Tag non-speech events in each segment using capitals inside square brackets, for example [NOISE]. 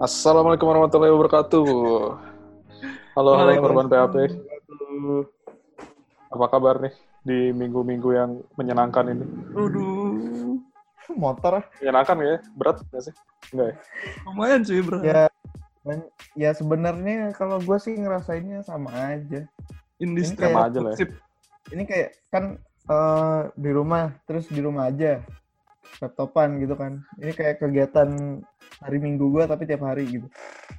Assalamualaikum warahmatullahi wabarakatuh. Halo, halo korban PHP. Apa kabar nih di minggu-minggu yang menyenangkan ini? Aduh, motor Menyenangkan ya? Berat nggak sih? Enggak ya? lumayan cuy bro. ya ya sebenarnya kalau gue sih ngerasainnya sama aja Industri Ini Sama aja lah ya. ini kayak kan eh, di rumah terus di rumah aja laptopan gitu kan ini kayak kegiatan hari minggu gue tapi tiap hari gitu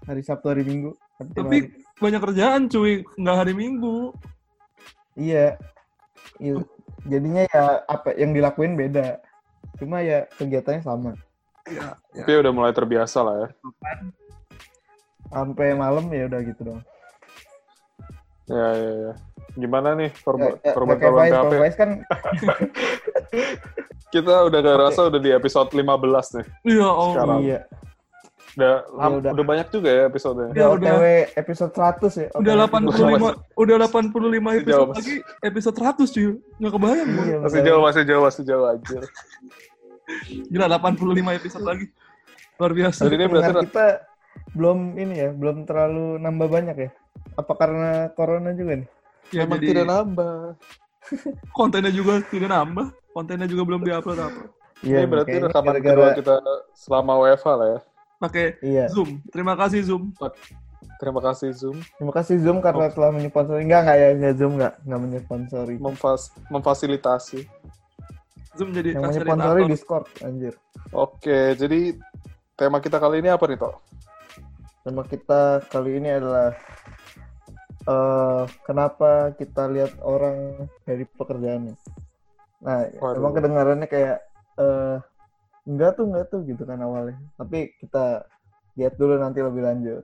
hari sabtu hari minggu tapi tiap Tapi hari. banyak kerjaan cuy, nggak hari Minggu. iya Iya. jadinya ya apa yang dilakuin beda cuma ya kegiatannya sama Ya, ya. Tapi udah mulai terbiasa lah ya. sampai malam ya udah gitu dong Ya, ya, ya. Gimana nih korban Ya, ya, korban korban PHP? kan [LAUGHS] Kita udah gak rasa udah di episode 15 nih. Iya, oh. Sekarang. iya Udah, ham- udah. udah banyak juga ya episodenya. Ya, udah udah. OTW episode 100 ya Udah OTW 85 udah 85 episode jauh, lagi episode 100 cuy. Nggak kebayang gua. Iya, Masih jauh, masih jauh, masih jauh aja. Gila 85 episode lagi. Luar biasa. Jadi ini berarti kita belum ini ya, belum terlalu nambah banyak ya. Apa karena corona juga nih? Ya, Emang jadi tidak nambah. [LAUGHS] kontennya juga tidak nambah. Kontennya juga belum diupload apa. Ini berarti rekaman kedua kita selama WFH lah ya. Pakai Iya. Zoom. Terima kasih Zoom. Terima kasih Zoom Terima kasih Zoom karena Oh. telah menyponsori. Enggak enggak ya, enggak Zoom enggak, enggak menyponsori. memfas memfasilitasi. Zoom jadi Yang menyponsori. Discord, anjir. Oke, jadi tema kita kali ini apa nih, Tok? Tema kita kali ini adalah eh kenapa kita lihat orang dari pekerjaannya. Nah, Waduh. emang kedengarannya kayak eh enggak tuh enggak tuh gitu kan awalnya. Tapi kita lihat dulu nanti lebih lanjut.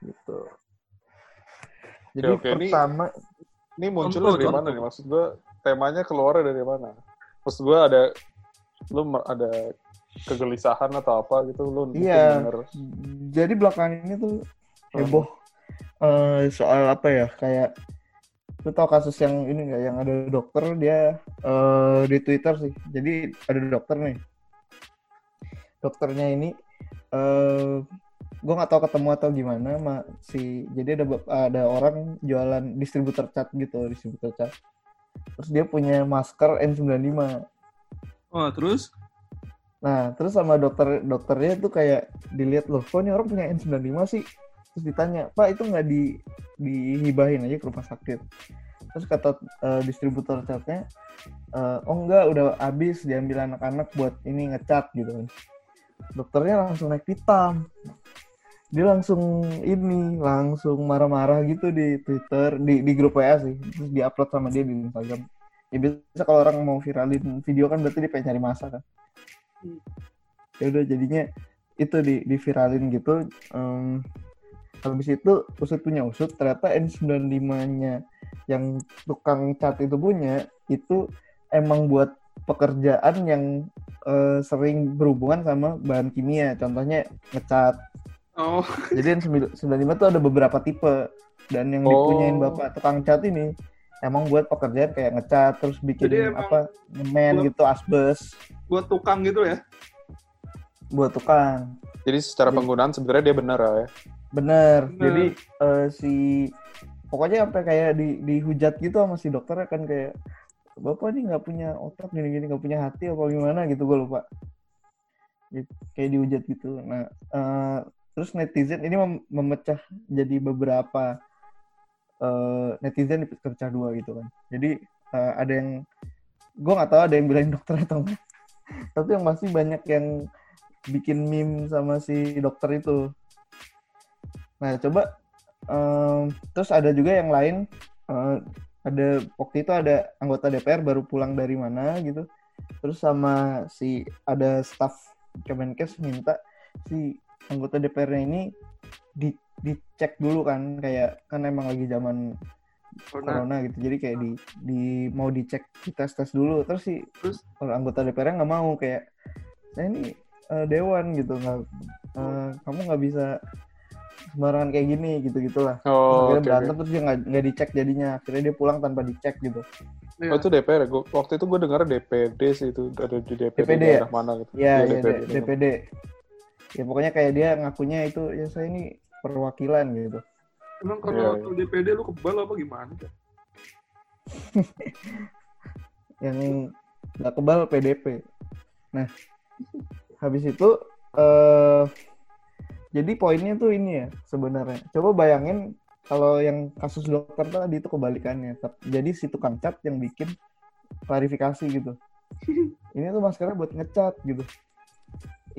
Gitu. Jadi oke. Ini- pertama Ini muncul Contoh, dari contoh. mana nih? Maksud gue temanya keluar dari mana? Maksud gue ada lu ada kegelisahan atau apa gitu lu Iya. denger. jadi belakangan ini tuh heboh eh, soal apa ya kayak lu tau kasus yang ini nggak? Yang ada dokter dia eh, di Twitter sih. Jadi ada dokter nih. Dokternya ini eh gue nggak tahu ketemu atau gimana ma si jadi ada ada orang jualan distributor cat gitu distributor cat. Terus dia punya masker N95 Oh, terus? Nah, terus sama dokter dokternya tuh kayak dilihat loh, kok ini orang punya N95 sih? Terus ditanya, Pak itu nggak di dihibahin aja ke rumah sakit? Terus kata eh, distributor catnya, eh, oh enggak, udah habis diambil anak-anak buat ini ngecat gitu kan. Dokternya langsung naik pitam. Dia langsung ini, langsung marah-marah gitu di Twitter, di, di grup WA sih. Terus di-upload sama dia di Instagram. Ya biasa kalau orang mau viralin video kan berarti dia pengen cari masa kan ya udah jadinya itu di diviralin gitu Em, habis itu usut punya usut ternyata N95-nya yang tukang cat itu punya itu emang buat pekerjaan yang eh, sering berhubungan sama bahan kimia contohnya ngecat oh jadi N95 tuh ada beberapa tipe dan yang Oh. dipunyain bapak tukang cat ini emang buat pekerjaan kayak ngecat terus bikin Jadi apa nyemen buat- gitu asbes buat tukang gitu ya. buat tukang Jadi secara Jadi- penggunaan sebenarnya dia benar ya. Bener. Bener. Jadi eh, si pokoknya sampai kayak di dihujat gitu sama si dokter kan kayak bapak ini nggak punya otak gini-gini nggak punya hati apa gimana gitu gue lupa. Gitu, kayak dihujat gitu. Nah eh, terus netizen ini mem- memecah jadi beberapa eh, netizen dipecah dua gitu kan. Jadi eh, ada yang gue nggak tahu ada yang bilang dokter atau enggak. [LAUGHS] Tapi yang pasti banyak yang bikin meme sama si dokter itu. Nah, coba em, terus ada juga yang lain eh, ada waktu itu ada anggota DPR baru pulang dari mana gitu. Terus sama si ada staff Kemenkes minta si anggota DPR-nya ini di dicek dulu kan kayak kan emang lagi zaman corona gitu. Jadi kayak di di mau dicek dites tes dulu terus si Terus orang anggota DPR nggak mau kayak saya ini eh, dewan gitu nggak eh, kamu nggak bisa sembarangan kayak gini gitu gitulah Oh, akhirnya oke. berantem oke. terus dia nggak nggak dicek jadinya akhirnya dia pulang tanpa dicek gitu Iya. Oh, itu DPR ya? Gua, waktu itu gue dengar DPD sih itu ada di DPD, DPD ya? daerah mana gitu. ya Iya, ya D- DPD ya pokoknya kayak dia ngakunya itu ya saya ini perwakilan gitu Emang Iya, kalau iya. waktu DPD lu kebal apa gimana? [LAUGHS] Yang nggak kebal PDP. Nah, habis itu eh jadi poinnya tuh ini ya sebenarnya. Coba bayangin kalau yang kasus dokter tadi itu kebalikannya. Jadi si tukang cat yang bikin klarifikasi gitu. [LAUGHS] Ini tuh maskernya buat ngecat gitu.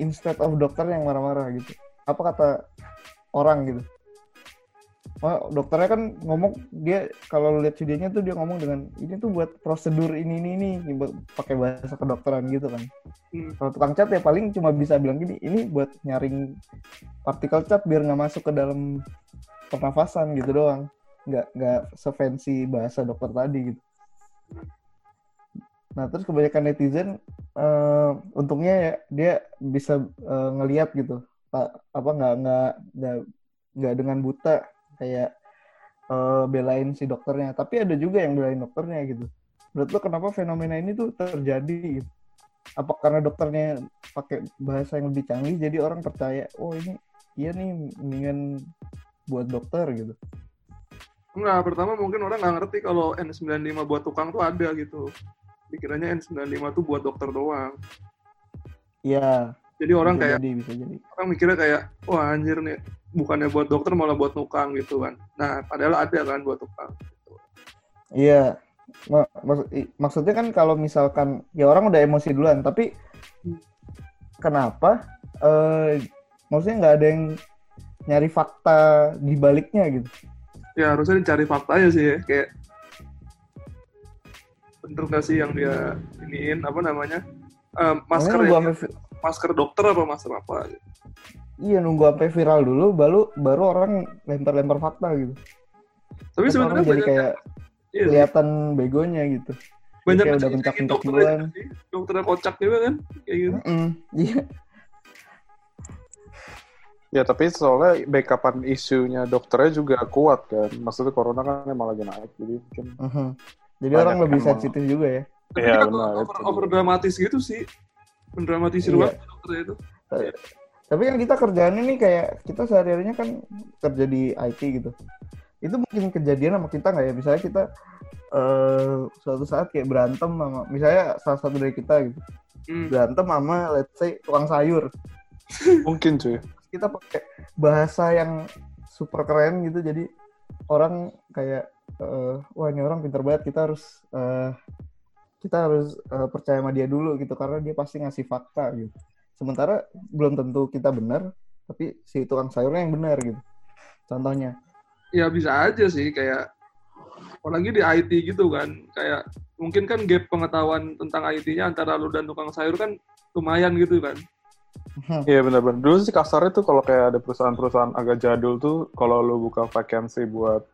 Instead of dokter yang marah-marah gitu. Apa kata orang gitu? Oh, dokternya kan ngomong dia kalau lihat videonya tuh dia ngomong dengan ini tuh buat prosedur ini ini ini buat pakai bahasa kedokteran gitu kan. Hmm. Kalau tukang cat ya paling cuma bisa bilang gini, ini buat nyaring partikel cat biar nggak masuk ke dalam pernafasan gitu doang. Nggak nggak sefancy bahasa dokter tadi gitu. Nah terus kebanyakan netizen eh, untungnya ya dia bisa eh, ngeliat gitu, Pa- apa nggak nggak nggak dengan buta kayak eh, belain si dokternya. Tapi ada juga yang belain dokternya gitu. Menurut lo kenapa fenomena ini tuh terjadi? Gitu? Apa karena dokternya pakai bahasa yang lebih canggih jadi orang percaya, oh ini iya nih mendingan buat dokter gitu. Enggak, pertama mungkin orang nggak ngerti kalau N95 buat tukang tuh ada gitu. Dikiranya N95 tuh buat dokter doang. Iya. Jadi orang bisa kayak jadi, bisa jadi. orang mikirnya kayak wah anjir nih bukannya buat dokter malah buat tukang gitu kan. Nah, padahal ada kan buat tukang. Iya. Ma- maksud- i- maksudnya kan kalau misalkan ya orang udah emosi duluan, tapi kenapa eh maksudnya nggak ada yang nyari fakta di baliknya gitu? Ya harusnya dicari faktanya sih ya. Kayak bener gak sih yang dia iniin apa namanya Eh, masker Makanya ya, masker dokter apa masker apa gitu. iya nunggu sampai viral dulu, baru baru orang lempar-lempar fakta gitu. Tapi sebenarnya jadi kayak iya, sih. kelihatan begonya gitu. banyak kayak udah mencak-mencak duluan. dokternya kocak juga kan kayak gitu. Mm-mm, [LAUGHS] Iya. Ya tapi soalnya backupan isunya dokternya juga kuat kan. Maksudnya corona kan emang lagi naik, jadi mungkin Mhm. Jadi Banyak orang lebih sensitif juga ya. Tapi Iya, benar, over, over dramatis gitu sih. Mendramatisir Iya. banget dokter itu. Tapi kan kita kerjaannya nih kayak kita sehari-harinya kan kerja di IT gitu. Itu mungkin kejadian sama kita nggak ya? Misalnya kita eh suatu saat kayak berantem sama, misalnya salah satu dari kita gitu, Hmm. berantem sama let's say tukang sayur. [LAUGHS] mungkin cuy. Kita pakai bahasa yang super keren gitu, jadi orang kayak eh, wah ini orang pinter banget, kita harus eh, kita harus eh, percaya sama dia dulu gitu karena dia pasti ngasih fakta gitu. Sementara belum tentu kita benar, tapi si tukang sayurnya yang benar gitu. Contohnya. Ya bisa aja sih kayak apalagi di IT gitu kan kayak mungkin kan gap pengetahuan tentang IT-nya antara lu dan tukang sayur kan lumayan gitu kan. Iya benar-benar. Dulu sih kasarnya tuh kalau kayak ada perusahaan-perusahaan agak jadul tuh, kalau lu buka vacancy buat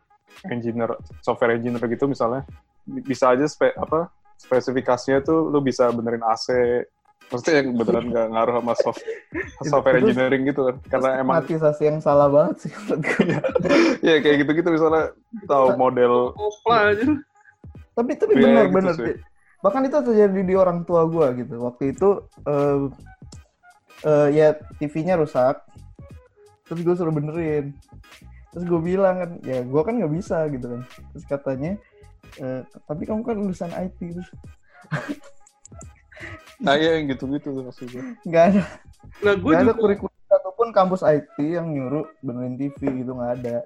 engineer, software engineer gitu misalnya, bi- bisa aja spe, apa spesifikasinya tuh lu bisa benerin AC. Maksudnya yang beneran nggak ngaruh sama soft, [LAUGHS] software engineering gitu kan. Karena emang Sistematisasi yang salah banget sih gue. ya kayak gitu-gitu misalnya tahu model tapi tapi Iya, benar gitu benar sih. bahkan itu terjadi di orang tua gua gitu waktu itu eh eh, ya TV-nya rusak terus gue suruh benerin terus gue bilang kan ya gua kan nggak bisa gitu kan terus katanya eh, tapi kamu kan lulusan IT terus. Nah ya yang gitu-gitu tuh maksudnya. nggak ada. Nah gue nggak ada juga kurikulum ataupun kampus IT yang nyuruh benerin TV gitu nggak ada.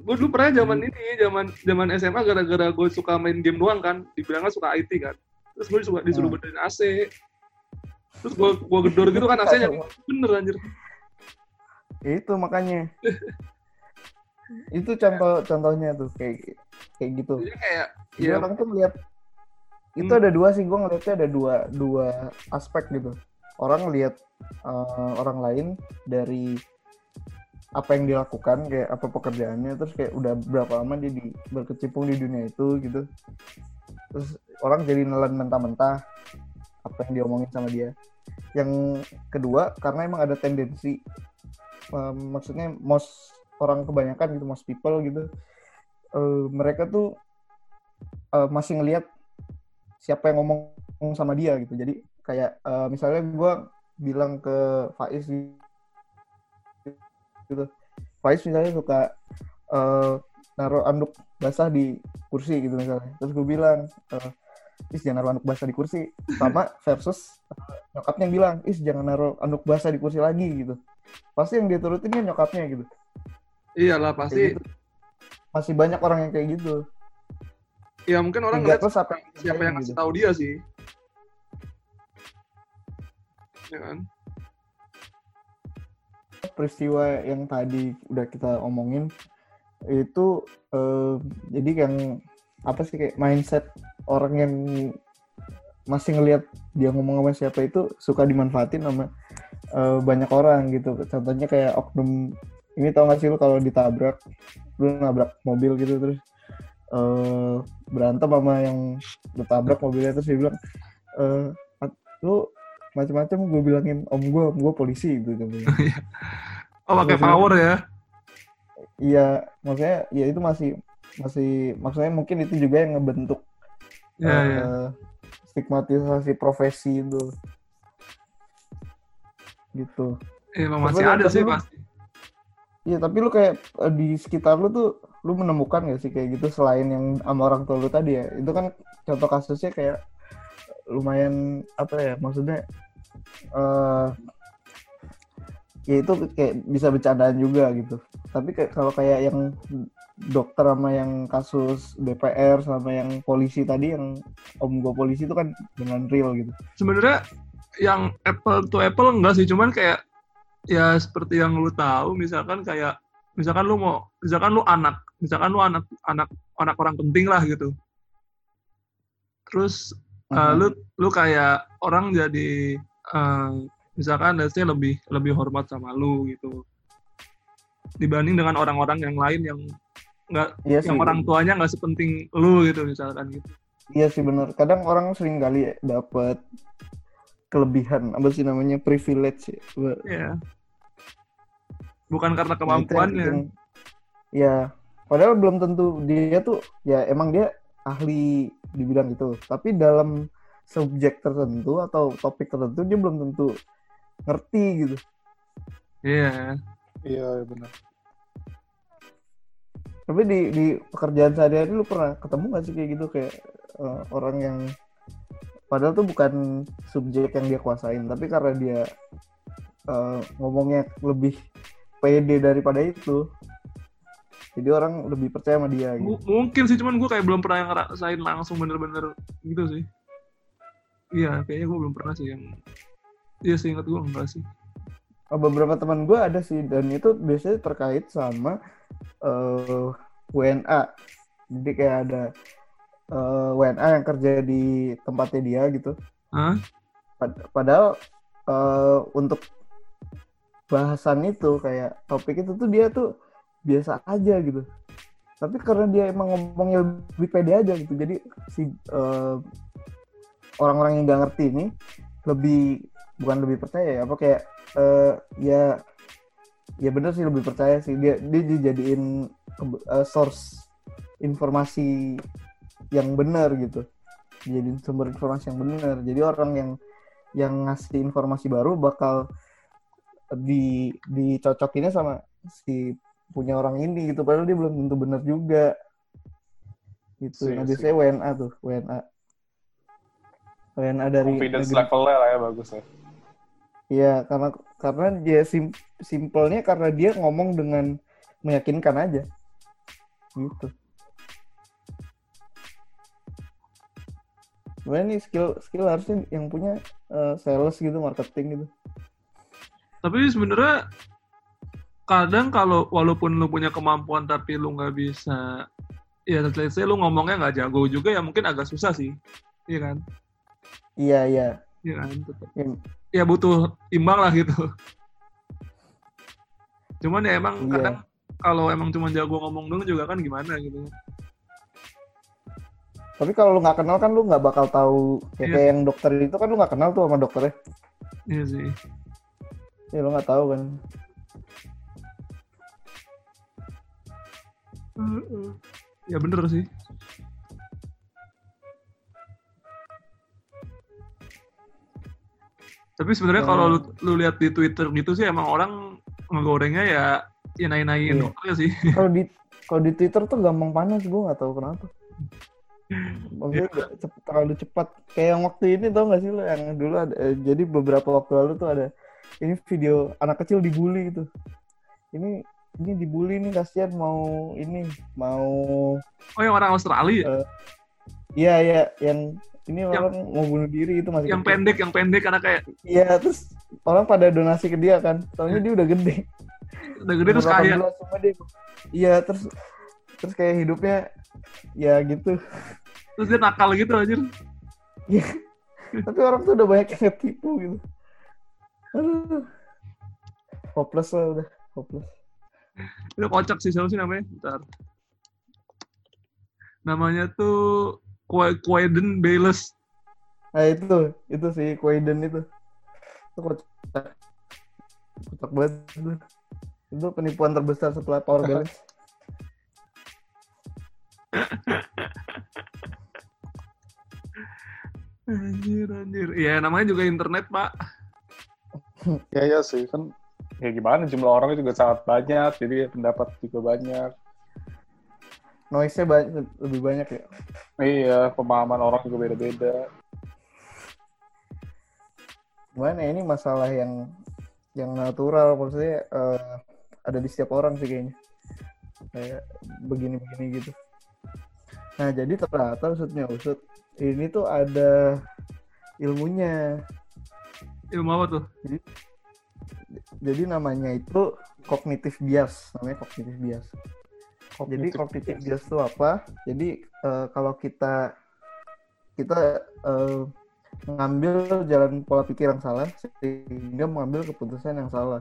Gue dulu pernah zaman ini zaman zaman SMA gara-gara gue suka main game doang kan. Dibilangnya suka IT kan. Terus gue suka disuruh Hmm. benerin AC terus gue gue gedor gitu kan AC-nya bener anjir. Itu makanya [LAUGHS] itu contoh contohnya tuh kayak kayak gitu. Jadi kayak Jadi ya. orang tuh melihat itu Hmm. ada dua sih gue ngeliatnya ada dua dua aspek gitu. Orang lihat eh, orang lain dari apa yang dilakukan kayak apa pekerjaannya terus kayak udah berapa lama dia di, berkecimpung di dunia itu gitu. Terus orang jadi nelan mentah-mentah apa yang diomongin sama dia. Yang kedua karena emang ada tendensi eh, maksudnya most orang kebanyakan gitu most people gitu. Eh, mereka tuh eh, masih ngelihat siapa yang ngomong sama dia gitu. Jadi kayak eh, misalnya gue bilang ke Faiz gitu. Faiz misalnya suka eh, naruh anduk basah di kursi gitu misalnya. Terus gue bilang eh, Is jangan naruh anduk basah di kursi. Sama [LAUGHS] versus nyokapnya yang bilang Is jangan naruh anduk basah di kursi lagi gitu. Pasti yang dia turutin kan nyokapnya gitu Iyalah pasti. gitu. masih banyak orang yang kayak gitu Ya mungkin orang ngeliat Regardless apa yang siapa yang ngasih gitu. tahu dia sih. Ya kan? peristiwa yang tadi udah kita omongin itu eh, jadi yang apa sih kayak mindset orang yang masih ngelihat dia ngomong sama siapa itu suka dimanfaatin sama eh, banyak orang gitu contohnya kayak oknum ini tau gak sih lu kalau ditabrak lu nabrak mobil gitu terus eh, berantem sama yang ditabrak mobilnya terus dia bilang eh, "At- lu macam-macam gue bilangin om gue om gue polisi gitu contohnya [LAUGHS] Oh pakai power ya? Iya, maksudnya ya itu masih masih maksudnya mungkin itu juga yang ngebentuk Iya eh, iya. stigmatisasi profesi itu. Gitu. Emang tapi masih ada sih lu- pasti. Iya, tapi lu kayak eh, di sekitar lu tuh lu menemukan gak sih kayak gitu selain yang sama orang tua lu tadi ya? Itu kan contoh kasusnya kayak lumayan apa ya? Maksudnya eh ya itu kayak bisa bercandaan juga gitu. Tapi kayak kalau kayak yang dokter sama yang kasus DPR sama yang polisi tadi yang om gue polisi itu kan dengan real gitu. Sebenarnya yang apple to apple enggak sih, cuman kayak ya seperti yang lu tahu, misalkan kayak misalkan lu mau, misalkan lu anak, misalkan lu anak anak anak orang penting lah gitu. Terus uh, lu lu kayak orang jadi uh, misalkan let's lebih lebih hormat sama lu gitu dibanding dengan orang-orang yang lain yang nggak Iya sih. yang orang tuanya nggak sepenting lu gitu misalkan gitu Iya sih benar. Kadang orang sering kali dapat kelebihan apa sih namanya privilege. ya. ya bukan karena Nah, yang kemampuannya Ya, padahal belum tentu dia tuh ya emang dia ahli di bidang itu. Tapi dalam subjek tertentu atau topik tertentu dia belum tentu ngerti gitu. iya Iya, benar. Tapi di di pekerjaan sehari-hari lu pernah ketemu gak sih kayak gitu kayak eh, orang yang padahal tuh bukan subjek yang dia kuasain, tapi karena dia eh, ngomongnya lebih pede daripada itu. Jadi orang lebih percaya sama dia gitu. M- mungkin sih cuman gue kayak belum pernah ngerasain langsung bener-bener gitu sih iya kayaknya gue belum pernah sih yang iya sih ingat gue enggak sih Oh, beberapa teman gue ada sih dan itu biasanya terkait sama eh, WNA. Jadi kayak ada eh, WNA yang kerja di tempatnya dia gitu. Hah? Pad- padahal eh, untuk bahasan itu kayak topik itu tuh dia tuh biasa aja gitu. Tapi karena dia emang ngomongnya lebih pede aja gitu. Jadi si eh, orang-orang yang nggak ngerti ini lebih bukan lebih percaya ya apa kayak eh, ya ya bener sih lebih percaya sih dia dia dijadiin eh, source informasi yang benar gitu jadi sumber informasi yang benar jadi orang yang yang ngasih informasi baru bakal di dicocokinnya sama si punya orang ini gitu padahal dia belum tentu benar juga gitu nah sih. biasanya WNA tuh WNA WNA dari Confidence negeri- levelnya lah ya bagus ya. Iya, karena karena dia sim, simpelnya karena dia ngomong dengan meyakinkan aja. Gitu. Sebenarnya nih skill skill harusnya yang punya eh, sales gitu, marketing gitu. tapi sebenarnya kadang kalau walaupun lu punya kemampuan tapi lu nggak bisa ya let's say lu ngomongnya nggak jago juga ya mungkin agak susah sih iya kan Iya, iya. iya kan tetap Ya, ya butuh imbang lah gitu cuman ya emang Iya. kadang kalau emang cuma jago ngomong dulu juga kan gimana gitu Tapi kalau lu nggak kenal kan lu nggak bakal tahu kayak, Iya. kayak yang dokter itu kan lu nggak kenal tuh sama dokternya. iya sih Ya lu nggak tahu kan. ya bener sih tapi sebenarnya kalau lu, lu lihat di Twitter gitu sih emang orang ngegorengnya ya ya naik-naikin Iya. dokternya sih. Kalau di kalau di Twitter tuh gampang panas gue nggak tahu kenapa. Maksudnya nggak cep- terlalu cepat. Kayak yang waktu ini tau gak sih lo yang dulu ada eh, jadi beberapa waktu lalu tuh ada ini video anak kecil dibully gitu. Ini ini dibully nih kasihan mau ini mau Oh yang orang Australia, Eh, Iya iya yang ini Yang- orang mau bunuh diri itu masih yang kecil. pendek, yang pendek karena kayak Iya terus orang pada donasi ke dia kan. Soalnya dia udah gede. udah gede terus kaya. 18 cuma dia. Iya terus terus kayak hidupnya ya gitu. Terus dia nakal gitu anjir. Tapi orang tuh udah banyak yang ketipu gitu. Aduh. Hopeless lah udah. Hopeless. Itu kocak sih, siapa sih namanya? Bentar. Namanya tuh Qu- Quaden Bayless. Nah itu, itu si Quaiden itu. Itu kocak. Kocak banget itu. Itu penipuan terbesar setelah Power Balance. [LAUGHS] Anjir, anjir. Iya, namanya juga internet, Pak. [LAUGHS] Ya ya sih kan ya gimana jumlah orangnya juga sangat banyak jadi pendapat juga banyak. Noise-nya banyak, lebih banyak ya. Iya pemahaman orang juga beda-beda. Gimana ya, ini masalah yang yang natural maksudnya eh, ada di setiap orang sih kayaknya. Kayak begini-begini gitu. Nah, jadi ternyata usutnya usut ini tuh ada ilmunya. Ilmu apa tuh? Jadi namanya itu cognitive bias, namanya cognitive bias. Jadi cognitive bias itu apa? Jadi eh, kalau kita kita eh, ngambil jalan pola pikir yang salah sehingga mengambil keputusan yang salah.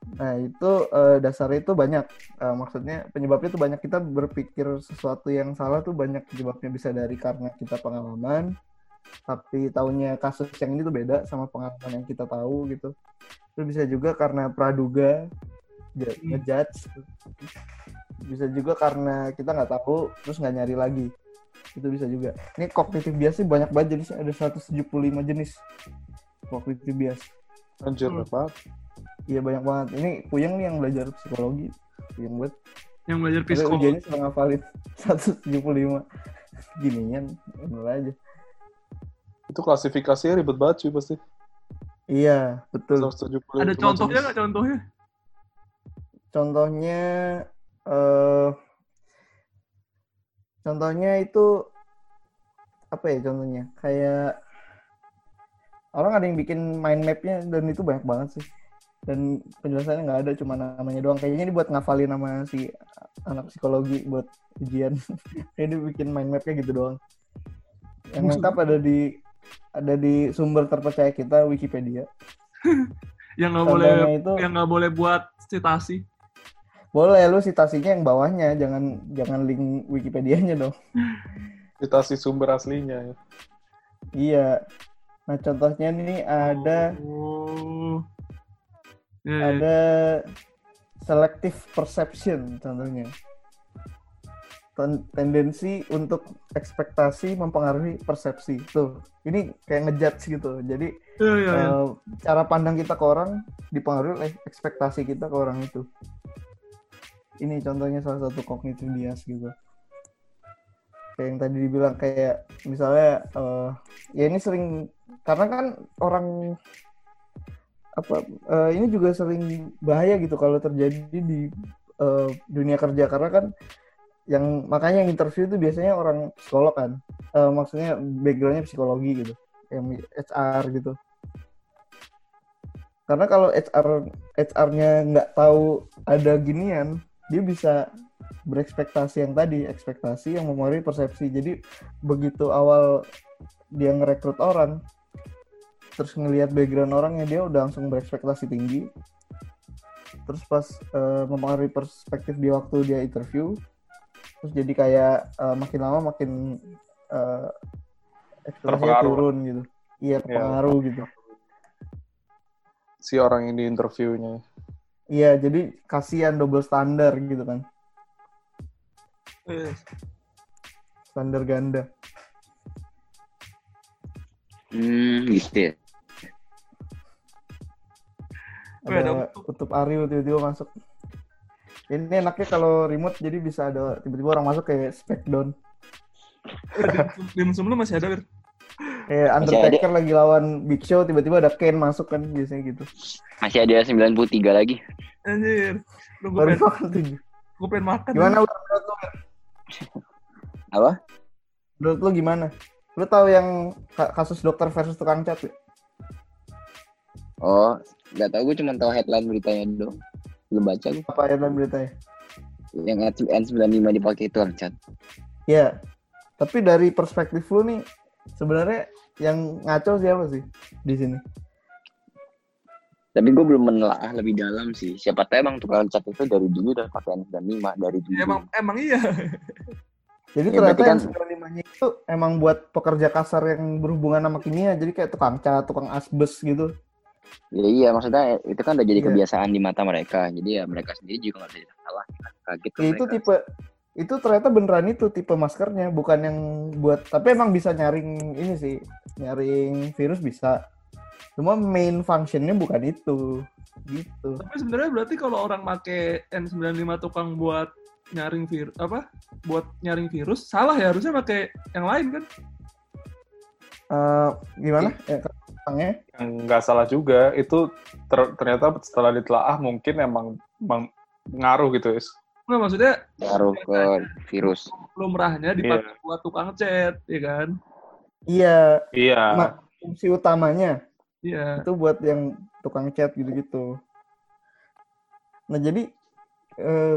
Nah itu eh, dasarnya itu banyak. Eh, maksudnya penyebabnya itu banyak. Kita berpikir sesuatu yang salah tuh banyak penyebabnya bisa dari karena kita pengalaman, tapi tahunya kasus yang ini tuh beda sama pengalaman yang kita tahu gitu. Itu bisa juga karena praduga, Hmm. ngejudge. Bisa juga karena kita nggak tahu terus nggak nyari lagi. Itu bisa juga. Ini cognitive bias sih banyak banget jenisnya ada 175 jenis cognitive bias. Anjir Hmm. apa? Iya banyak banget. Ini Puyeng nih yang belajar psikologi. Puyeng banget. Yang belajar psikologi. ujiannya sudah ngafalin 175. Ginian, bener aja. Itu klasifikasinya ribet banget sih pasti. Iya, betul. 175 Ada contohnya nggak contohnya? Contohnya eh contohnya itu apa ya contohnya? Kayak orang ada yang bikin mind mapnya dan itu banyak banget sih. Dan penjelasannya nggak ada, cuma namanya doang. Kayaknya ini buat ngafalin nama si anak psikologi buat ujian. [LAUGHS] Kayak dia bikin mind mapnya gitu doang. Yang lengkap ada di ada di sumber terpercaya kita Wikipedia. [LAUGHS] Yang nggak boleh itu yang nggak boleh buat citasi. boleh lu citasinya yang bawahnya, jangan jangan link Wikipedianya dong. [LAUGHS] Citasi sumber aslinya ya. Iya. Nah, contohnya nih ada Oh. Ya. ada selective perception contohnya. Ten- tendensi untuk ekspektasi mempengaruhi persepsi. Tuh, ini kayak ngejudge gitu. Jadi ya, ya. eh, cara pandang kita ke orang dipengaruhi oleh ekspektasi kita ke orang itu. Ini contohnya salah satu cognitive bias gitu. Kayak yang tadi dibilang kayak misalnya eh, ya ini sering karena kan orang apa eh, ini juga sering bahaya gitu kalau terjadi di eh, dunia kerja. Karena kan yang makanya yang interview itu biasanya orang psikolog kan. Eh, maksudnya backgroundnya psikologi gitu. Yang HR gitu. Karena kalau HR HR-nya nggak tahu ada ginian dia bisa berekspektasi yang tadi ekspektasi yang mempengaruhi persepsi. Jadi begitu awal dia ngerekrut orang terus ngelihat background orangnya dia udah langsung berekspektasi tinggi. Terus pas eh, mempengaruhi perspektif dia waktu dia interview terus jadi kayak eh, makin lama makin eh, ekspektasinya turun gitu. Iya terpengaruh gitu. Si orang yang di interviewnya. iya jadi kasihan double standar gitu kan. Ya. standar ganda. Hmm, gitu ya. Ada ada kutub Aryo tiba-tiba masuk Ini enaknya kalau remote jadi bisa ada tiba-tiba orang masuk kayak Smackdown. Dimsum lu masih ada, Bir? Kayak Masih Undertaker lagi lawan Big Show tiba-tiba ada Kane masuk kan biasanya gitu. Masih ada 93 lagi. Anjir. Lu gue Baru pengen, gue pengen makan. Gimana menurut lu? Apa? Menurut lu gimana? Lu tahu yang ka- kasus dokter versus tukang cat? ya? Oh, nggak tahu gue cuma tahu headline beritanya doang. Belum baca gue. Apa ya dalam beritanya? Yang N95 dipakai itu Chat. Ya. Tapi dari perspektif lu nih sebenarnya yang ngaco siapa sih di sini? Tapi gue belum menelaah lebih dalam sih. Siapa tahu emang tukang cat itu dari dulu udah pakai N95 dari dulu. Emang emang iya. Jadi Ya, ternyata berarti yang kan- 95-nya itu emang buat pekerja kasar yang berhubungan sama kimia, jadi kayak tukang cat, tukang asbes gitu. Ya iya maksudnya itu kan udah jadi Iya. kebiasaan di mata mereka. Jadi ya mereka sendiri juga nggak bisa salah. Kaget Ya, itu mereka. tipe itu ternyata beneran itu tipe maskernya, bukan yang buat tapi emang bisa nyaring ini sih, nyaring virus bisa. Cuma main functionnya bukan itu. Gitu. Tapi sebenarnya berarti kalau orang make N95 tukang buat nyaring virus apa? Buat nyaring virus salah ya harusnya pakai yang lain kan? Eh, gimana? Ya, Yang nggak salah juga, itu ter- ternyata setelah ditelaah mungkin emang, emang ngaruh gitu, Is. Nggak maksudnya ngaruh ke virus. lumrahnya dipakai buat tukang cat, ya kan? Iya, Iya. Ma- fungsi utamanya Iya. itu buat yang tukang chat gitu-gitu. Nah jadi eh,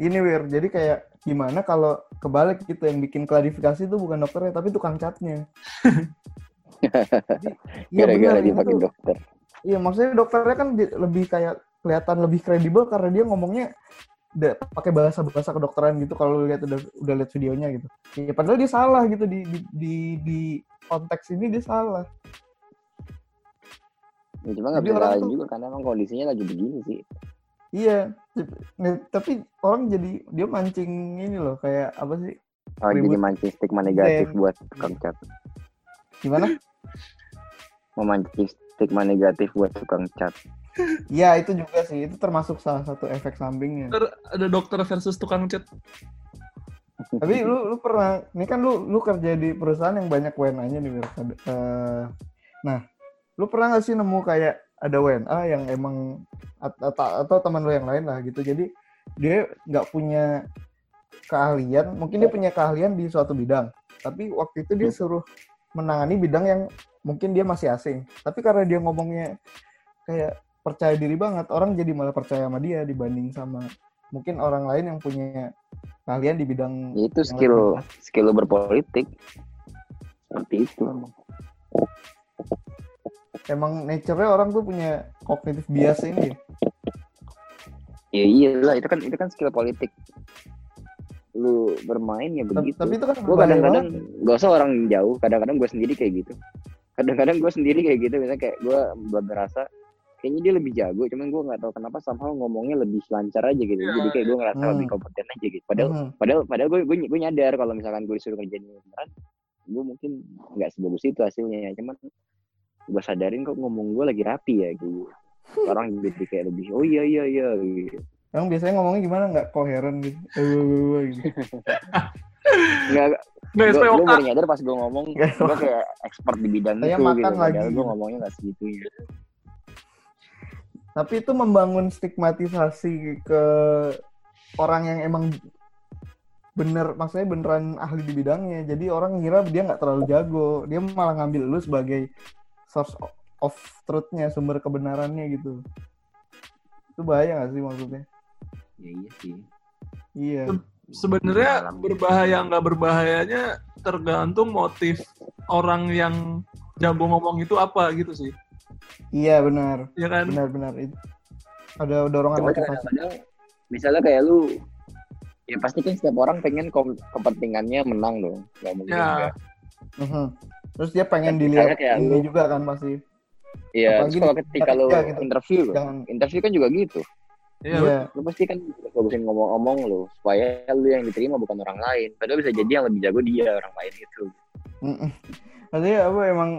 ini Wir, jadi kayak gimana kalau kebalik gitu yang bikin klarifikasi itu bukan dokternya tapi tukang catnya. [LAUGHS] Iya benar, itu- dokter. Iya maksudnya dokternya kan lebih kayak kelihatan lebih kredibel karena dia ngomongnya udah pakai bahasa bahasa kedokteran gitu kalau lihat udah udah lihat videonya gitu. Ya padahal dia salah gitu di di di, di konteks ini dia salah. Ya, cuma nggak bisa tuh- juga karena emang kondisinya lagi begini sih. Iya, Nah, tapi orang jadi dia mancing ini loh kayak apa sih? Oh, jadi mancing stigma negatif Iya. buat tukang cat. Gimana? Memancing stigma negatif buat tukang cat. Iya [LAUGHS] itu juga sih, itu termasuk salah satu efek sampingnya. Ntar ada dokter versus tukang cat. [LAUGHS] Tapi lu lu pernah, ini kan lu lu kerja di perusahaan yang banyak WNA-nya nih, eh, nah, lu pernah nggak sih nemu kayak ada WNA yang emang at- atau, atau teman lu yang lain lah gitu, jadi dia nggak punya keahlian, mungkin dia punya keahlian di suatu bidang, tapi waktu itu dia suruh menangani bidang yang mungkin dia masih asing, tapi karena dia ngomongnya kayak percaya diri banget, orang jadi malah percaya sama dia dibanding sama mungkin orang lain yang punya keahlian di bidang Ya, itu skill lebih- skill berpolitik. Seperti itu emang. emang nature-nya orang tuh punya kognitif bias ini. Ya iyalah itu kan itu kan skill politik. Lu bermain ya begitu. tapi itu kan gue kadang-kadang gak usah orang jauh kadang-kadang gue sendiri kayak gitu kadang-kadang gue sendiri kayak gitu misalnya kayak gue buat ngerasa kayaknya dia lebih jago cuman gue nggak tahu kenapa somehow ngomongnya lebih lancar aja gitu Iya. jadi kayak gue ngerasa Hmm. lebih kompeten aja gitu padahal Mhm. padahal padahal gue gue gue nyadar kalau misalkan gue disuruh kerjain ini beneran gue mungkin nggak sebagus itu hasilnya cuman gue sadarin kok ngomong gue lagi rapi ya gitu orang jadi kayak lebih oh iya iya iya gitu Emang biasanya ngomongnya gimana nggak koheren gitu. Eh, gitu. [LAUGHS] nggak Nggak gue baru nyadar pas gue ngomong gue kayak expert di bidang Saya itu makan gitu lagi. padahal gue ngomongnya nggak segitunya Tapi itu membangun stigmatisasi ke orang yang emang bener, maksudnya beneran ahli di bidangnya. Jadi orang ngira dia nggak terlalu jago. Dia malah ngambil lu sebagai source of truth-nya, sumber kebenarannya gitu. Itu bahaya nggak sih maksudnya? Ya iya sih Iya. Sebenarnya berbahaya nggak berbahayanya tergantung motif orang yang jago ngomong itu apa gitu sih. Iya benar. Ya kan? Benar-benar itu. Ada dorongan Cuma motivasi. misalnya kayak lu ya pasti kan setiap orang pengen kom- kepentingannya menang dong nggak mungkin Ya. enggak Mhm. Terus dia pengen dilihat kayak ini lu- juga kan pasti. iya kalau ketika lu kerja gitu. interview Jangan interview kan juga gitu Iya. Iya. lu pasti kan fokusin ngomong-ngomong lu supaya lu yang diterima bukan orang lain padahal bisa jadi yang lebih jago dia orang lain itu Mm-mm. Maksudnya apa emang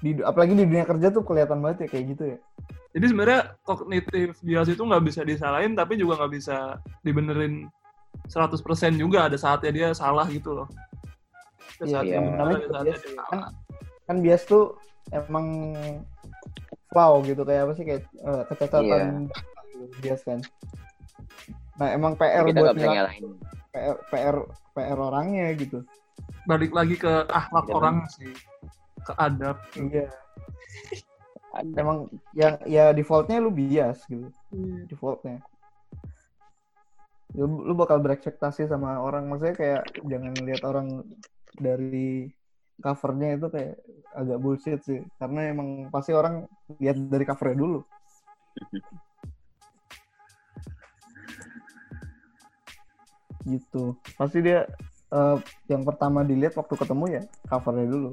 di apalagi di dunia kerja tuh kelihatan banget ya kayak gitu ya. Jadi sebenarnya kognitif bias itu nggak bisa disalahin, tapi juga nggak bisa dibenerin 100% juga. Ada saatnya dia salah gitu loh. Ada Iya, saatnya iya. benar, ada saatnya bias. dia Kan, salah. kan bias tuh emang flow gitu kayak apa sih kayak eh, kecacatan bias kan. Nah emang PR kita buat bisa PR, PR PR orangnya gitu. Balik lagi ke akhlak Iya. orang sih. Ke adab. Iya. ada Emang yang ya defaultnya lu bias gitu. Defaultnya. Lu, lu bakal berekspektasi sama orang maksudnya kayak jangan lihat orang dari covernya itu kayak agak bullshit sih karena emang pasti orang lihat dari covernya dulu [LAUGHS] gitu. Pasti dia eh, yang pertama dilihat waktu ketemu ya covernya dulu.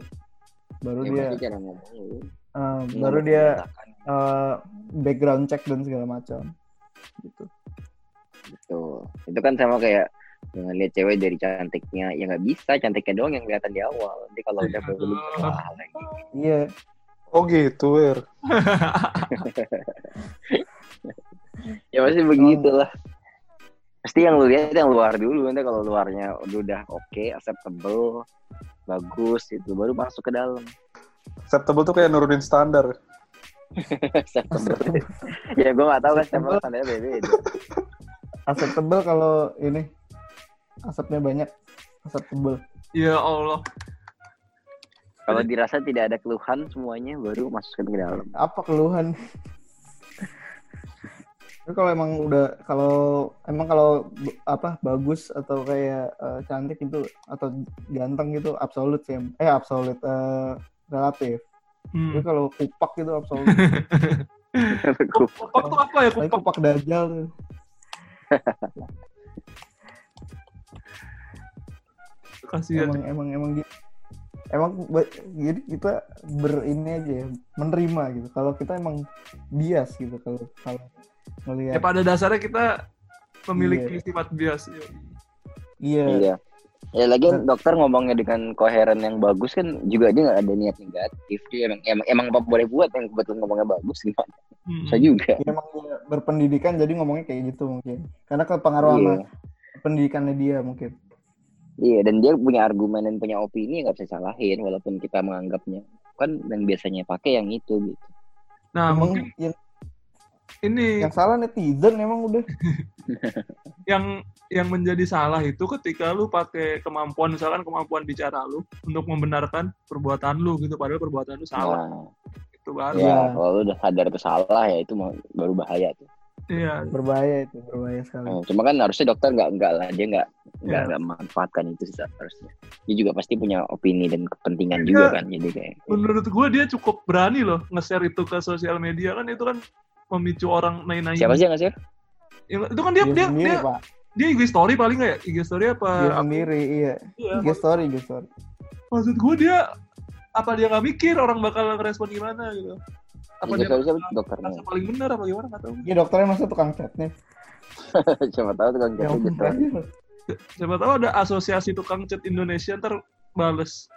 Baru ya, dia cara ngomong. Lu eh, baru dia eh, background check dan segala macam. Gitu. Gitu itu kan sama kayak dengan lihat cewek dari cantiknya ya nggak bisa cantiknya doang yang kelihatan di awal. Nanti kalau udah belum lagi. Iya. Oh gitu, Wir. [LAUGHS] [LAUGHS] ya pasti begitulah pasti yang lu lihat yang luar dulu nanti kalau luarnya udah, udah oke acceptable bagus itu baru masuk ke dalam. Acceptable tuh kayak nurunin standar. [LAUGHS] acceptable. Ya gue nggak tahu kan siapa standarnya beda [LAUGHS] acceptable kalau ini asapnya banyak acceptable. Ya Allah. kalau dirasa tidak ada keluhan semuanya baru masukkan ke dalam. Apa keluhan kalau emang udah kalau emang kalau apa bagus atau kayak eh, cantik itu atau ganteng gitu absolut sih eh absolut eh, relatif Hmm. tapi kalau kupak gitu absolut [LAUGHS] Kupak tuh apa ya tapi kupak? kupak dajal tuh [LAUGHS] Kasihan. emang emang emang dia emang jadi kita berini aja ya menerima gitu kalau kita emang bias gitu kalau kalau Ya ngelihat pada dasarnya kita memiliki Iya. sifat bias. iya Iya. Ya lagi dokter ngomongnya dengan koheren yang bagus kan juga dia nggak ada niat negatif. Dia emang emang, emang apa boleh buat yang kebetulan ngomongnya bagus gimana? Hmm. Bisa juga. dia emang dia berpendidikan jadi ngomongnya kayak gitu mungkin karena kepengaruh sama Iya. pendidikannya dia mungkin Iya, dan dia punya argumen dan punya opini nggak bisa salahin walaupun kita menganggapnya kan yang biasanya pakai yang itu gitu. Nah, emang mungkin yang, ini yang salah netizen emang udah [LAUGHS] yang yang menjadi salah itu ketika lu pakai kemampuan misalkan kemampuan bicara lu untuk membenarkan perbuatan lu gitu padahal perbuatan lu salah Nah, itu baru ya kalau lu udah sadar itu salah ya itu baru bahaya tuh. iya berbahaya itu berbahaya sekali Nah, cuma kan harusnya dokter nggak nggak lah dia nggak nggak nggak memanfaatkan itu sih harusnya. Dia juga pasti punya opini dan kepentingan Iya. juga kan jadi kayak. menurut gue dia cukup berani loh nge-share itu ke sosial media kan itu kan memicu orang naik-naik Siapa sih yang ngasih? itu kan dia dia, dia sendiri dia, pak. dia IG story paling nggak ya IG story apa dia sendiri iya. Iya, IG story IG story. maksud gue dia apa dia nggak mikir orang bakal ngerespon gimana gitu. Apa dia siapa dokternya? merasa paling benar apa gimana nggak tahu. Iya dokternya masa tukang chatnya [LAUGHS] Siapa tahu tuh kan ya gitu. siapa tahu ada asosiasi tukang cat Indonesia ntar bales.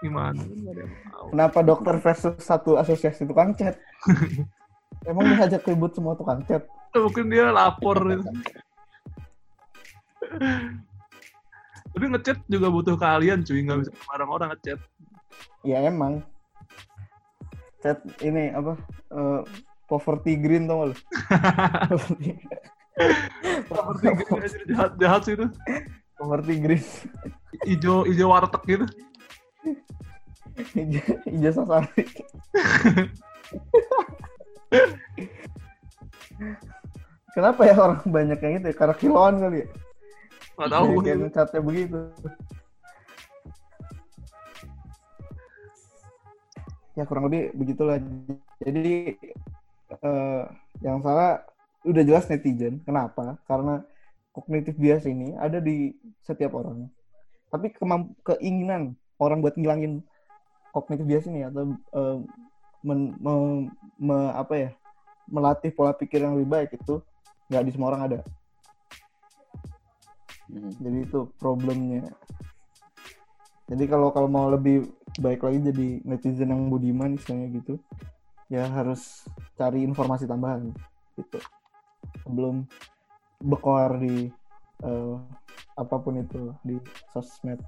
Gimana? Nggak kenapa dokter versus satu asosiasi tukang chat [LAUGHS] emang bisa ajak ribut semua tukang chat mungkin dia lapor. Gitu. tapi ngechat juga butuh kalian cuy. Nggak bisa sembarang orang ngechat ya emang. Chat ini apa? Eh, poverty green tau lu? Seperti [LAUGHS] gitu aja jahat jahat sih itu. Poverty green. Ijo ijo warteg gitu. Ija- ijazah sasari [LAUGHS] kenapa ya orang banyak yang itu ya? karena kiloan kali ya? Banyak yang catnya begitu. Ya kurang lebih begitulah. Jadi eh, yang salah udah jelas netizen. Kenapa? Karena kognitif bias ini ada di setiap orang. Tapi keinginan orang buat ngilangin kognitif bias ini atau eh, men- me- me- apa ya melatih pola pikir yang lebih baik itu nggak di semua orang ada. Hmm. jadi itu problemnya. Jadi kalau kalau mau lebih baik lagi jadi netizen yang budiman misalnya gitu ya harus cari informasi tambahan gitu. Sebelum berkoar di eh, apa pun itu di sosmed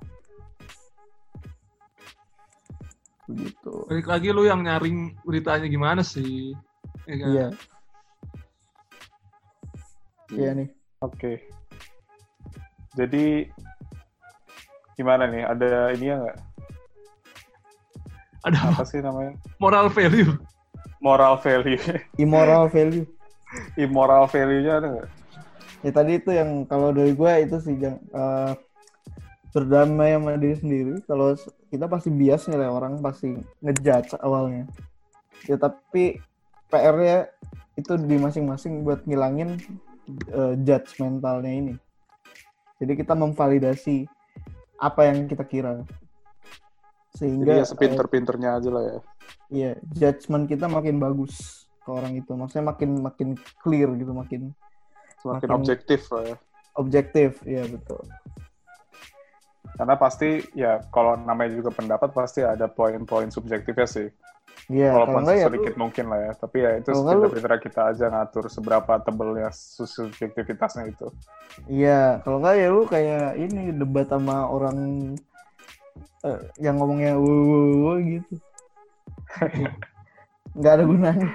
begitu Balik lagi lu yang nyaring beritanya gimana sih? Ya kan? iya iya nih Oke. Jadi gimana nih? Ada ini ya nggak? Ada Apa sih namanya? moral value. Moral value. immoral value Immoral value-nya ada nggak? ya tadi itu yang kalau dari gue itu sih jang, eh, berdamai sama diri sendiri kalau kita pasti bias nilai orang pasti ngejudge awalnya. Ya tapi PR-nya itu di masing-masing buat ngilangin eh, judge mentalnya ini. Jadi kita memvalidasi apa yang kita kira. Jadi sehingga ya sepinter-pinternya aja lah ya. eh, iya judgement kita makin bagus ke orang itu. Maksudnya makin makin clear gitu makin Semakin Makin- objektif lah ya. objektif ya betul Karena pasti ya kalau namanya juga pendapat pasti ada poin-poin subjektifnya sih. Iya, kalau Walaupun enggak ya sedikit mungkin lah ya. Tapi ya itu nggak sepinter-pinter kita aja ngatur seberapa tebelnya subjektivitasnya itu. Iya, kalau enggak ya lu kayak ini debat sama orang eh, yang ngomongnya "Wuh, wuh, wuh," gitu. [LAUGHS] Nggak ada gunanya.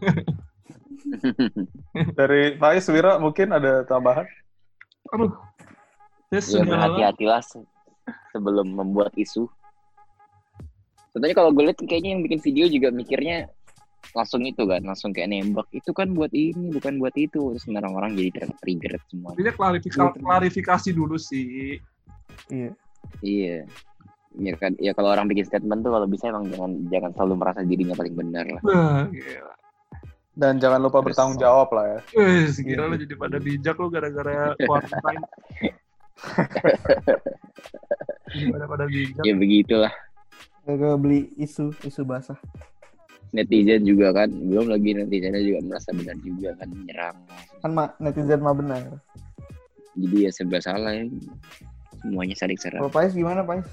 [LAUGHS] Dari Faiz, Wira mungkin ada tambahan? Aduh. Ya ya berhati-hatilah se- sebelum membuat isu. Contohnya kalau gue lihat kayaknya yang bikin video juga mikirnya langsung itu kan, langsung kayak nembak. Itu kan buat ini, bukan buat itu. Terus orang-orang jadi ter- trigger semua. Ini klarifikasi, klarifikasi dulu sih. Iya. Iya. Ya kan, ya kalau orang bikin statement tuh kalau bisa emang jangan jangan selalu merasa dirinya paling benar lah. Wah, gila. Dan jangan lupa bertanggung jawab lah ya. Wih, sekira lu jadi pada bijak lu gara-gara quarantine. [LAUGHS] jadi pada pada bijak. Ya begitulah. Gak beli isu, isu basah. Netizen juga kan, belum lagi netizennya juga merasa benar juga kan menyerang. Kan ma, netizen mah benar. Jadi ya serba salah ya. Semuanya saling serang. Kalau Pais gimana Pais?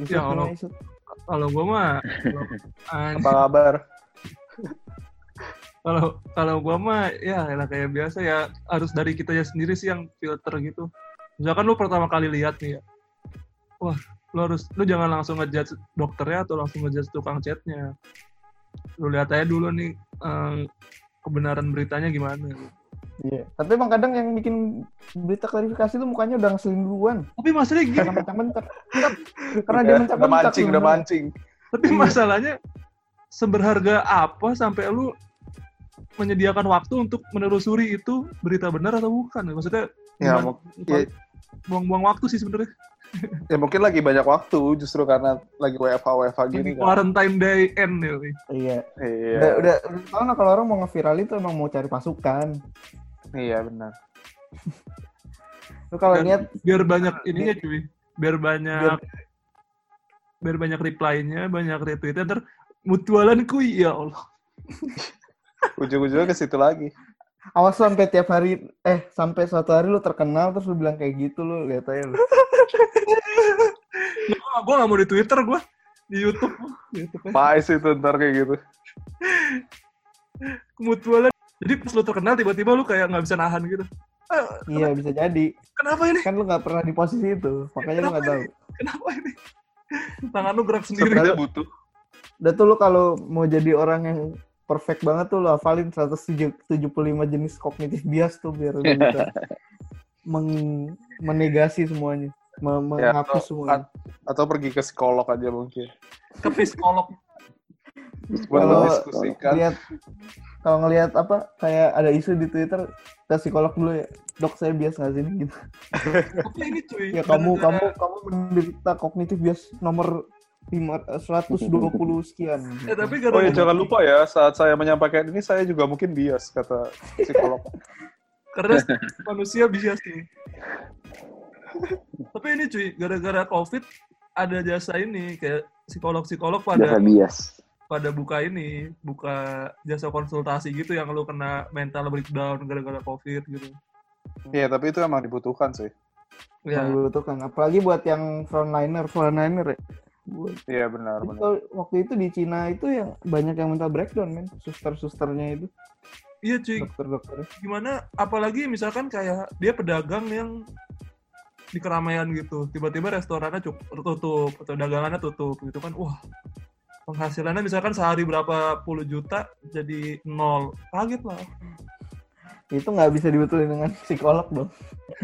Isu Ya, kalau-? Kalau gua mah [LAUGHS] Apa kabar? Kalau kalau gua mah ya elah kayak biasa ya harus dari kitanya sendiri sih yang filter gitu. Misalkan lu pertama kali lihat nih ya. Wah, lu harus lu jangan langsung ngejudge dokternya atau langsung ngejudge tukang chatnya. Lu lihat aja dulu nih eh, kebenaran beritanya gimana. Iya. Tapi emang kadang yang bikin berita klarifikasi tuh mukanya udah ngeselin duluan. Tapi masalahnya gini, Karena mencak-mencak. Karena dia mencak-mencak. udah mancing, udah mancing. tapi masalahnya seberharga apa sampai lu menyediakan waktu untuk menelusuri itu berita benar atau bukan? Maksudnya Ya, ya- buang-buang waktu sih sebenarnya. [LAUGHS] Ya mungkin lagi banyak waktu justru karena lagi WFH WFH gini Ini kan. quarantine day end nih. Iya. Iya. Udah, udah, udah kalau orang mau nge-viral itu emang mau cari pasukan. Iya benar. Lu kalau lihat Biar banyak ininya cuy. Biar banyak Biar- biar, banyak reply-nya, banyak retweetnya ntar mutualan kui ya Allah. [LAUGHS] Ujung-ujungnya ke situ lagi. awas lu sampai tiap hari eh sampai suatu hari lu terkenal terus lu bilang kayak gitu lu lihat aja lu. Gua, gua gak mau di Twitter gua di YouTube. YouTube. Faiz itu ntar kayak gitu. mutualan. Jadi pas lu terkenal tiba-tiba lu kayak nggak bisa nahan gitu. Ah, Iya bisa jadi. kenapa ini? Kan lu nggak pernah di posisi itu, makanya lu nggak tahu. Kenapa ini? Tangan lu gerak sendiri. Sebenarnya butuh. Udah tuh lu kalau mau jadi orang yang perfect banget tuh lu hafalin 175 jenis kognitif bias tuh biar lu bisa [LAUGHS] meng- menegasi semuanya, me- Ya, menghapus atau- semuanya. Atau pergi ke psikolog aja mungkin. Ke psikolog. Kalau lihat kalau ngelihat apa kayak ada isu di Twitter ke psikolog dulu ya. Dok saya bias nggak sini gitu. Ini cuy. Ya kamu kamu kamu menderita kognitif bias nomor 120 sekian. Ya, tapi Oh ya jangan lupa ya saat saya menyampaikan ini saya juga mungkin bias kata psikolog. [LAUGHS] karena manusia bias nih. [LAUGHS] Tapi ini cuy, gara-gara COVID ada jasa ini kayak psikolog-psikolog pada bias. pada buka ini, buka jasa konsultasi gitu yang lu kena mental breakdown gara-gara COVID gitu. Iya tapi itu emang dibutuhkan sih. Ya, Yang dibutuhkan. Apalagi buat yang frontliner, frontliner ya. Iya benar benar. kalau waktu itu di Cina itu yang banyak yang mental breakdown men, suster-susternya itu, Iya cuy, dokter-dokternya. gimana? Apalagi misalkan kayak dia pedagang yang di keramaian gitu. Tiba-tiba restorannya tutup atau dagangannya tutup gitu kan. Wah penghasilannya misalkan sehari berapa puluh juta jadi nol. Kaget lah Itu nggak bisa dibetulin dengan [LAUGHS] psikolog dong.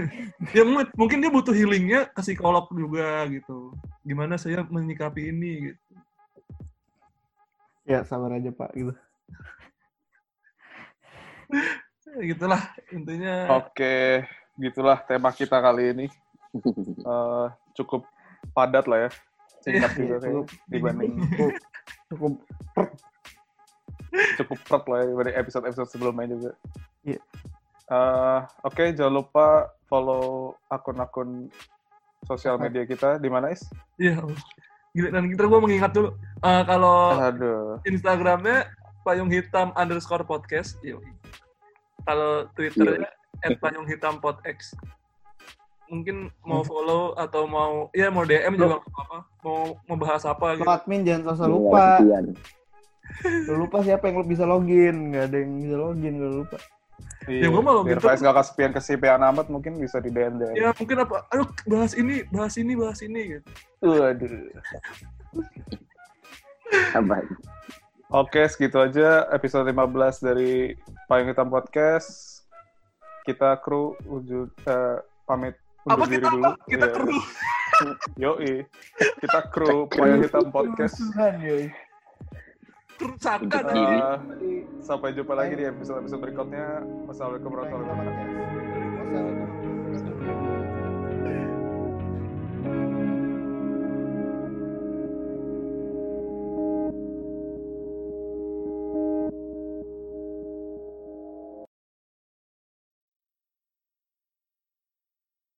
[LAUGHS] ya mu- mungkin dia butuh healingnya ke psikolog juga gitu gimana saya menyikapi ini gitu Ya sabar aja pak gitu. Ya, [LAUGHS] gitulah intinya Oke, gitulah tema kita kali ini. Eh, cukup padat lah ya. Singkat Iya, juga cukup. dibanding Cukup, cukup cukup pert lah ya dibanding episode-episode sebelumnya juga. Iya. Eh, Oke, jangan lupa follow akun-akun sosial media kita di mana is? iya Gila, dan kita gue mengingat dulu eh, kalau Aduh. Instagramnya payung hitam underscore podcast Yoi. kalau Twitternya at payung hitam podx mungkin mau follow atau mau ya mau DM juga nggak apa mau membahas apa gitu admin jangan sosok Nggak lupa. Lo lupa siapa yang bisa login. Nggak ada yang bisa login kalau lupa. Iya. gua mau Biar gitu. Faiz nggak kesepian kesepian amat mungkin bisa di DM DM. ya mungkin apa ayo bahas ini bahas ini bahas ini gitu Waduh. Apa? Oke, segitu aja episode 15 dari Payung Hitam Podcast. Kita kru wujud eh, pamit undur apa diri kita dulu. apa kita Iya. kru Yoi. Kita kru Payung Hitam Podcast. Tuhan, yoi. Saka. Eh, sampai jumpa lagi di episode-episode berikutnya. Wassalamualaikum warahmatullahi wabarakatuh.